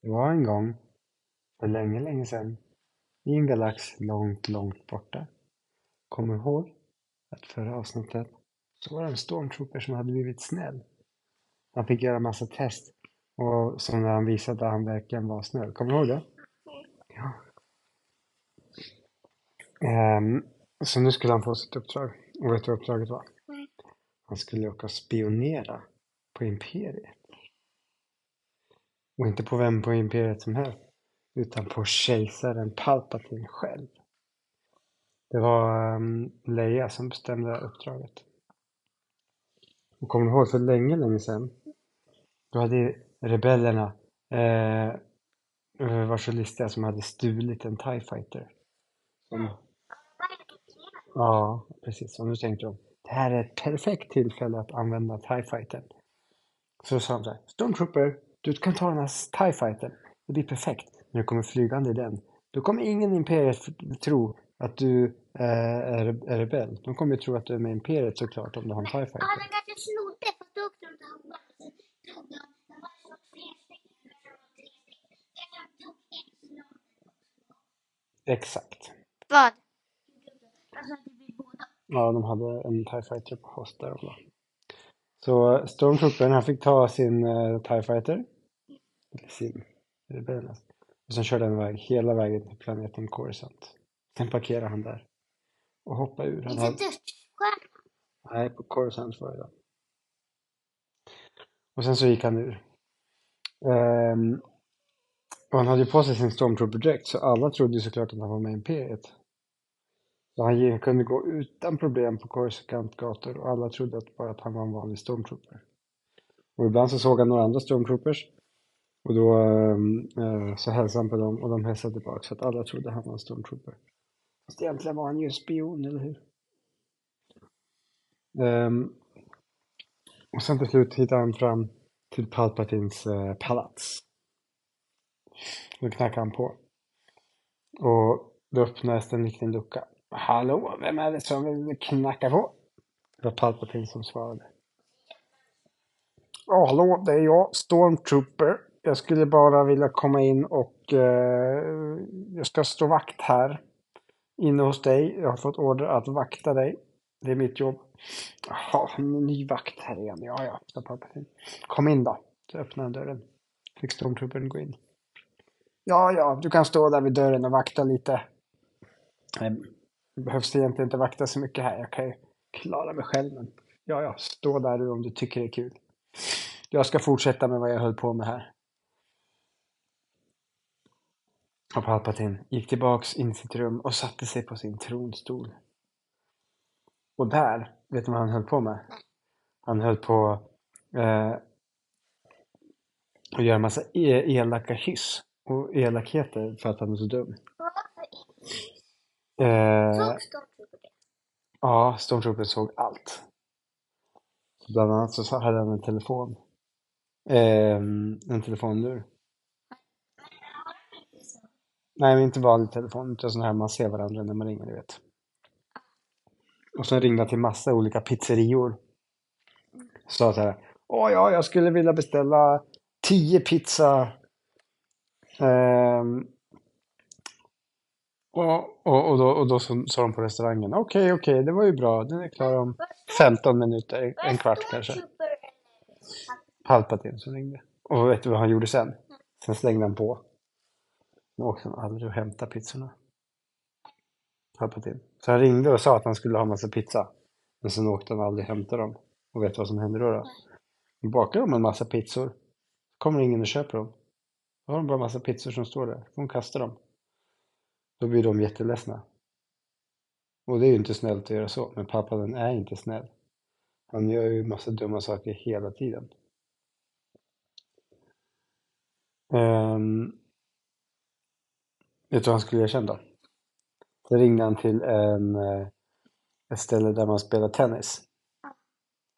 Det var en gång, för länge, länge sedan, i en galax långt, långt borta. Du ihåg att förra avsnittet så var det en stormtrooper som hade blivit snäll. Han fick göra massa test och som när han visade att han verkligen var snäll. Kommer du ihåg det? Ja. Ehm, så nu skulle han få sitt uppdrag. Och vet du vad uppdraget var? Han skulle åka och spionera på Imperiet. Och inte på vem på Imperiet som helst. Utan på kejsaren Palpatine själv. Det var um, Leia som bestämde uppdraget. Och kommer du ihåg för länge, länge sedan? Då hade ju rebellerna eh, var så listiga som hade stulit en TIE fighter. Som, ja, precis. Och nu tänkte de, det här är ett perfekt tillfälle att använda TIE fightern. Så sa de så här, Stormtrooper, du kan ta den här TIE fightern. Det blir perfekt. När du kommer flygande i den, då kommer ingen i Imperiet tro att du eh, är, är rebell. De kommer ju tro att du är med i Imperiet såklart om du har en TIE Ja, fighter. kanske snodde för då de. Exakt. Vad? Ja, de hade en TIE fighter på host där var. Så Stormtroopern, han fick ta sin uh, TIE fighter. Eller sin rebell. alltså. Och sen körde han iväg hela vägen till planeten Coruscant. Sen parkerade han där. Och hoppade ur. Han Inte hade, nej, på Coruscant var det då. Och sen så gick han ur. Ehm, och han hade ju på sig sin Stormtrooper-dräkt så alla trodde ju såklart att han var med i Imperiet. Så han kunde gå utan problem på Coruscant och alla trodde att bara att han var en vanlig Stormtrooper. Och ibland så såg han några andra Stormtroopers och då ehm, eh, så hälsade han på dem och de hälsade tillbaka så att alla trodde han var en Stormtrooper. Fast egentligen var han ju en spion, eller hur? Um, och sen till slut hittade han fram till Palpatins eh, palats. Då knackade han på. Och då öppnades en liten lucka. Hallå, vem är det som vill knacka på? Det var Palpatine som svarade. Ja, hallå, det är jag, Stormtrooper. Jag skulle bara vilja komma in och eh, jag ska stå vakt här inne hos dig. Jag har fått order att vakta dig. Det är mitt jobb. Jaha, en ny vakt här igen. Ja, ja, sa Palpatine. Kom in då. Så öppnade han dörren. Fick Stormtroopern gå in. Ja, ja, du kan stå där vid dörren och vakta lite. Behövs Det behövs egentligen inte vakta så mycket här. Jag kan ju klara mig själv. Men ja, ja, stå där du om du tycker det är kul. Jag ska fortsätta med vad jag höll på med här. Och Palpatine gick tillbaks in i sitt rum och satte sig på sin tronstol. Och där, vet du vad han höll på med? Han höll på eh, att göra en massa e- elaka hyss och elakheter för att han är så dum. Eh, Såg Stormtrooper det? ja, Stormtrooper såg allt. Bland annat så hade han en telefon. Eh, en telefonnur. Nej, men inte vanlig telefon, utan sån här man ser varandra när man ringer, du vet. Och sen ringde han till massa olika pizzerior. Sa så här, åh ja, jag skulle vilja beställa 10 pizza. Ehm, och, och, och då, och då sa de på restaurangen, okej, okej, det var ju bra, den är klar om 15 minuter, en kvart kanske. Palpatine som ringde. Och vet du vad han gjorde sen? Sen slängde han på. Nu åkte han aldrig och hämtade pizzorna. Palpatine. Så han ringde och sa att han skulle ha massa pizza. Men sen åkte han aldrig och hämtade dem. Och vet du vad som hände då? då? Då bakar de en massa pizzor. Kommer ingen och köper dem. Då har de bara massa pizzor som står där. Får de kasta dem. Då blir de jätteledsna. Och det är ju inte snällt att göra så. Men Palpatine är inte snäll. Han gör ju massa dumma saker hela tiden. Um, vet du vad han skulle göra sen då? Då ringde han till en, eh, ett ställe där man spelar tennis.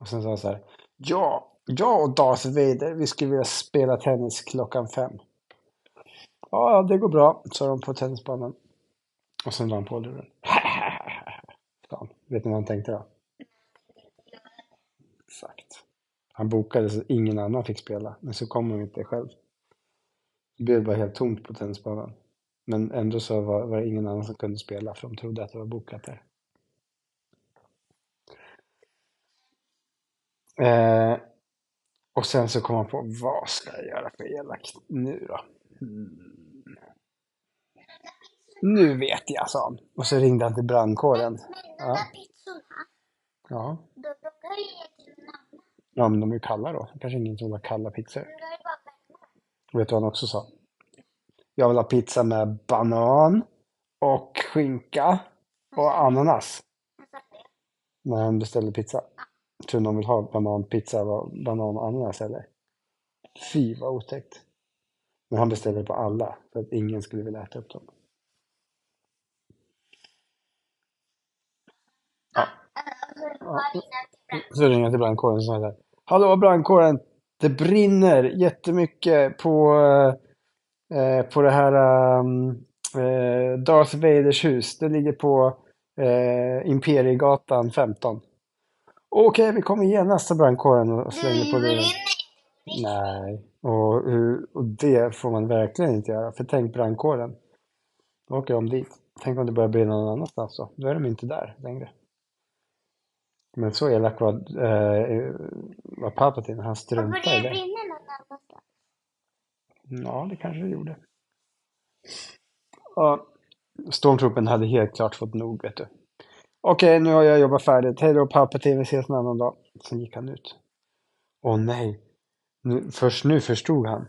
Och sen sa han så här. Ja, jag och Darth Vader, vi skulle vilja spela tennis klockan fem. Ja, det går bra, sa de på tennisbanan. Och sen la han på luren. Fan. Vet ni vad han tänkte då? Exakt. Han bokade så ingen annan fick spela, men så kom han inte själv. Det blev bara helt tomt på tennisbanan. Men ändå så var, var det ingen annan som kunde spela för de trodde att det var bokat där. Eh, och sen så kom han på, vad ska jag göra för elakt nu då? Mm. Nu vet jag, sa han. Och så ringde han till brandkåren. Ja. Ja, ja men de är ju kalla då. Kanske ingen som vill ha kalla pizzor. Vet du vad han också sa? Jag vill ha pizza med banan och skinka och ananas. När han beställde pizza. Tror du någon vill ha bananpizza, var banan och ananas eller? Fy vad otäckt. Men han beställde på alla för att ingen skulle vilja äta upp dem. Brand. Så ringde jag till brandkåren och sa så här. Hallå brandkåren! Det brinner jättemycket på, eh, på det här um, eh, Darth Vaders hus. Det ligger på eh, Imperiegatan 15. Okej, vi kommer genast till brandkåren och slänger på dörren. Nej, och, och det får man verkligen inte göra. För tänk brandkåren. Då åker de dit. Tänk om det börjar brinna någon annanstans då. Då är de inte där längre. Men så elak var, eh, var Palpatine. Han struntade i det det. brinner någon annanstans? Ja, det kanske det gjorde. Ja, Stormtroopen hade helt klart fått nog, vet du. Okej, nu har jag jobbat färdigt. Hej då Palpatine, vi ses en annan dag. Sen gick han ut. Åh nej. Nu, först nu förstod han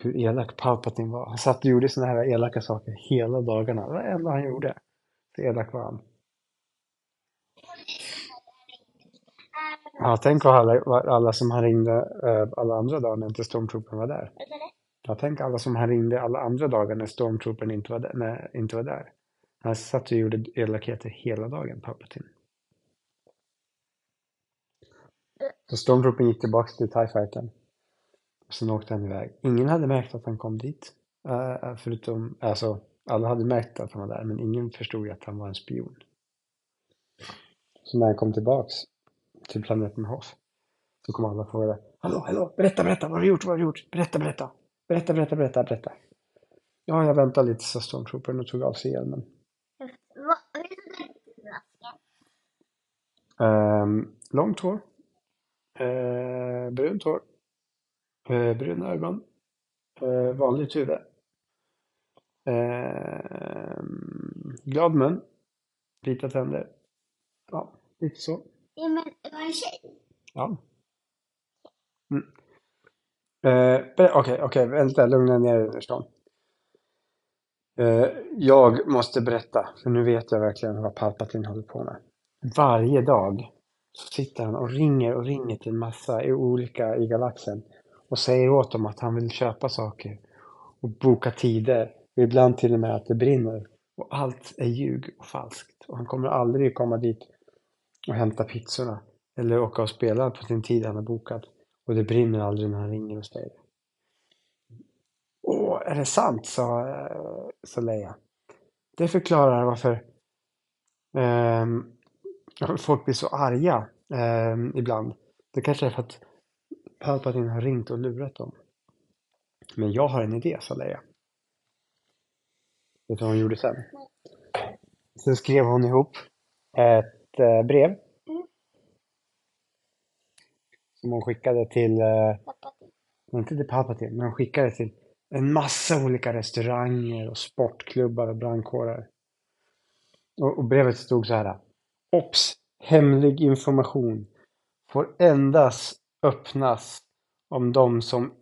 hur elak Palpatine var. Han satt och gjorde såna här elaka saker hela dagarna. Det enda han gjorde. Så elak var han. Ja, tänk vad alla, vad alla som han ringde eh, alla andra dagar när inte Stormtroopern var där. Jag tänker alla som han ringde alla andra dagar när Stormtroopern inte var där. När, inte var där. Han satt och gjorde elakheter hela dagen, Palpatine. Så Stormtroopern gick tillbaka till TIE Fighten. Och sen åkte han iväg. Ingen hade märkt att han kom dit. Eh, förutom, alltså, alla hade märkt att han var där, men ingen förstod att han var en spion. Så när han kom tillbaks till planeten Hoth så kom alla fråga Hallå, hallå, berätta, berätta, vad har du gjort, vad har du gjort? Berätta, berätta. Berätta, berätta, berätta, berätta. Ja, jag väntar lite, sa Stormtroopern och tog av sig hjälmen. Um, långt hår. Uh, brunt hår. Uh, bruna ögon. Uh, vanligt huvud. Ehm, glad mun. Vita tänder. Ja, lite så. Ja, men det var en tjej. Ja. Mm. Eh, Okej, okej, vänta, lugna ner dig nu Eh, jag måste berätta, för nu vet jag verkligen vad Palpatine håller på med. Varje dag så sitter han och ringer och ringer till en massa i olika i galaxen och säger åt dem att han vill köpa saker och boka tider. Och ibland till och med att det brinner. Och allt är ljug och falskt. Och han kommer aldrig komma dit och hämta pizzorna. Eller åka och spela på sin tid han har bokat. Och det brinner aldrig när han ringer och säger det. Åh, är det sant? sa, eh, sa Leia. Det förklarar varför varför folk blir så arga ehm, ibland. Det kanske är för att Palpatine har ringt och lurat dem. Men jag har en idé, sa Leia. Vet du vad hon gjorde sen? Sen skrev hon ihop ett eh, brev. Som hon skickade till, eh, Pappa. inte till Palpatine, men hon skickade till en massa olika restauranger och sportklubbar och brandkårer. Och, och brevet stod så här. Ops! Hemlig information får endast öppnas om de som,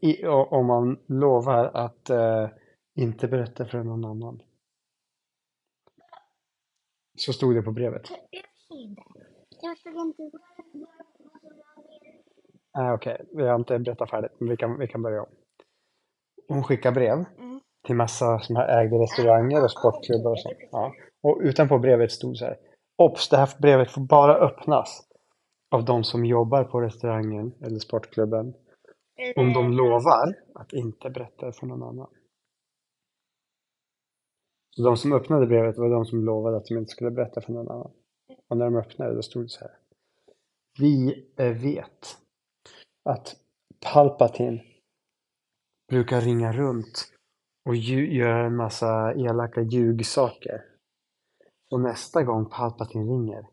om man lovar att eh, inte berätta för någon annan. Så stod det på brevet. Jag förstod inte. Nej, okej. Vi har inte berättat färdigt, men vi kan, vi kan börja om. Hon skickar brev Mm. till massa som ägde restauranger och sportklubbar och sånt. Ja. Och utanpå brevet stod så här. Ops, det här brevet får bara öppnas av de som jobbar på restaurangen eller sportklubben. Om de lovar att inte berätta för någon annan. Så de som öppnade brevet var de som lovade att de inte skulle berätta för någon annan. Och när de öppnade då stod det så här. Vi eh, vet att Palpatine brukar ringa runt och göra en massa elaka ljugsaker. Och nästa gång Palpatine ringer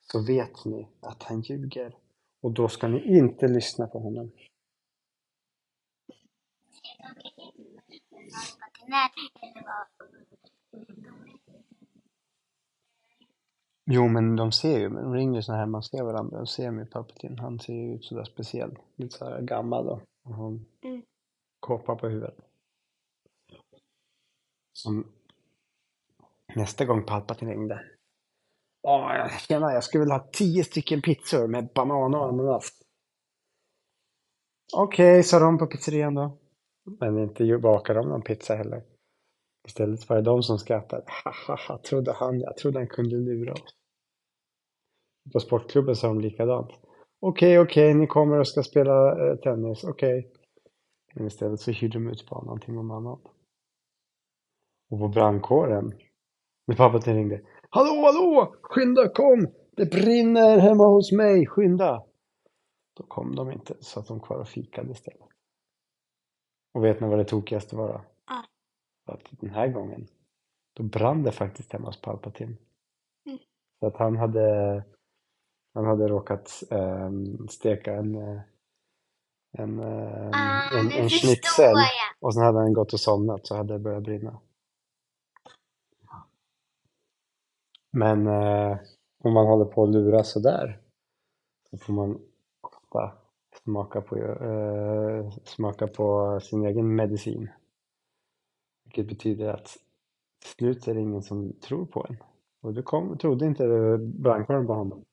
så vet ni att han ljuger. Och då ska ni inte lyssna på honom. Jo, men de ser ju, de ringer så här, man ser varandra, och ser med Palpatine. Han ser ju ut sådär speciell. Lite såhär gammal då. Och har Mm. kåpa på huvudet. Som nästa gång Palpatine ringde. Åh, tjena, jag skulle vilja ha tio stycken pizzor med banan och ananas. Okej, sa de på pizzerian då. Men inte bakade de någon pizza heller. Istället var det de som skrattade. Hahaha, trodde han, jag trodde han kunde lura oss. På sportklubben sa de likadant. Okej, okej, ni kommer och ska spela eh, tennis, okej. Men istället så hyrde de ut banan till någon annan. Och på brandkåren, när pappa ringde. Hallå, hallå! Skynda, kom! Det brinner hemma hos mig, skynda! Då kom de inte, så att de kvar och fikade istället. Och vet ni vad det tokigaste var då? Att den här gången, då brann det faktiskt hemma hos Palpatine. Mm. Så att han hade, han hade råkat ehm, steka en, eh, en, ehm, Ah, en, en schnitzel och sen hade han gått och somnat så hade det börjat brinna. Men eh, om man håller på att lura sådär så får man ofta smaka på, eh, smaka på sin egen medicin. Vilket betyder att till slut är det ingen som tror på en. Och du kom, trodde inte brandkåren på honom.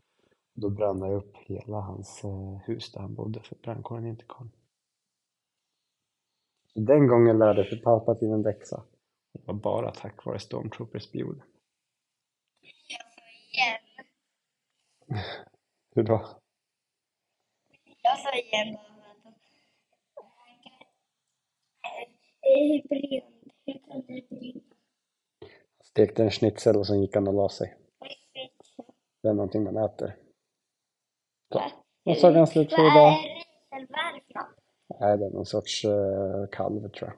Då brann det upp hela hans eh, hus där han bodde för brandkåren inte kom. Så den gången lärde sig Palpatine en läxa. Det var bara tack vare Stormtroopers spionen. Igen. Hur då? Jag sa igen bara Stekte en schnitzel och sen gick han och la sig. Det är någonting man äter. Va? Vad sa ganska Vad två är dagar? ris eller vad är det för något? Nej, det är någon sorts uh, kalv tror jag.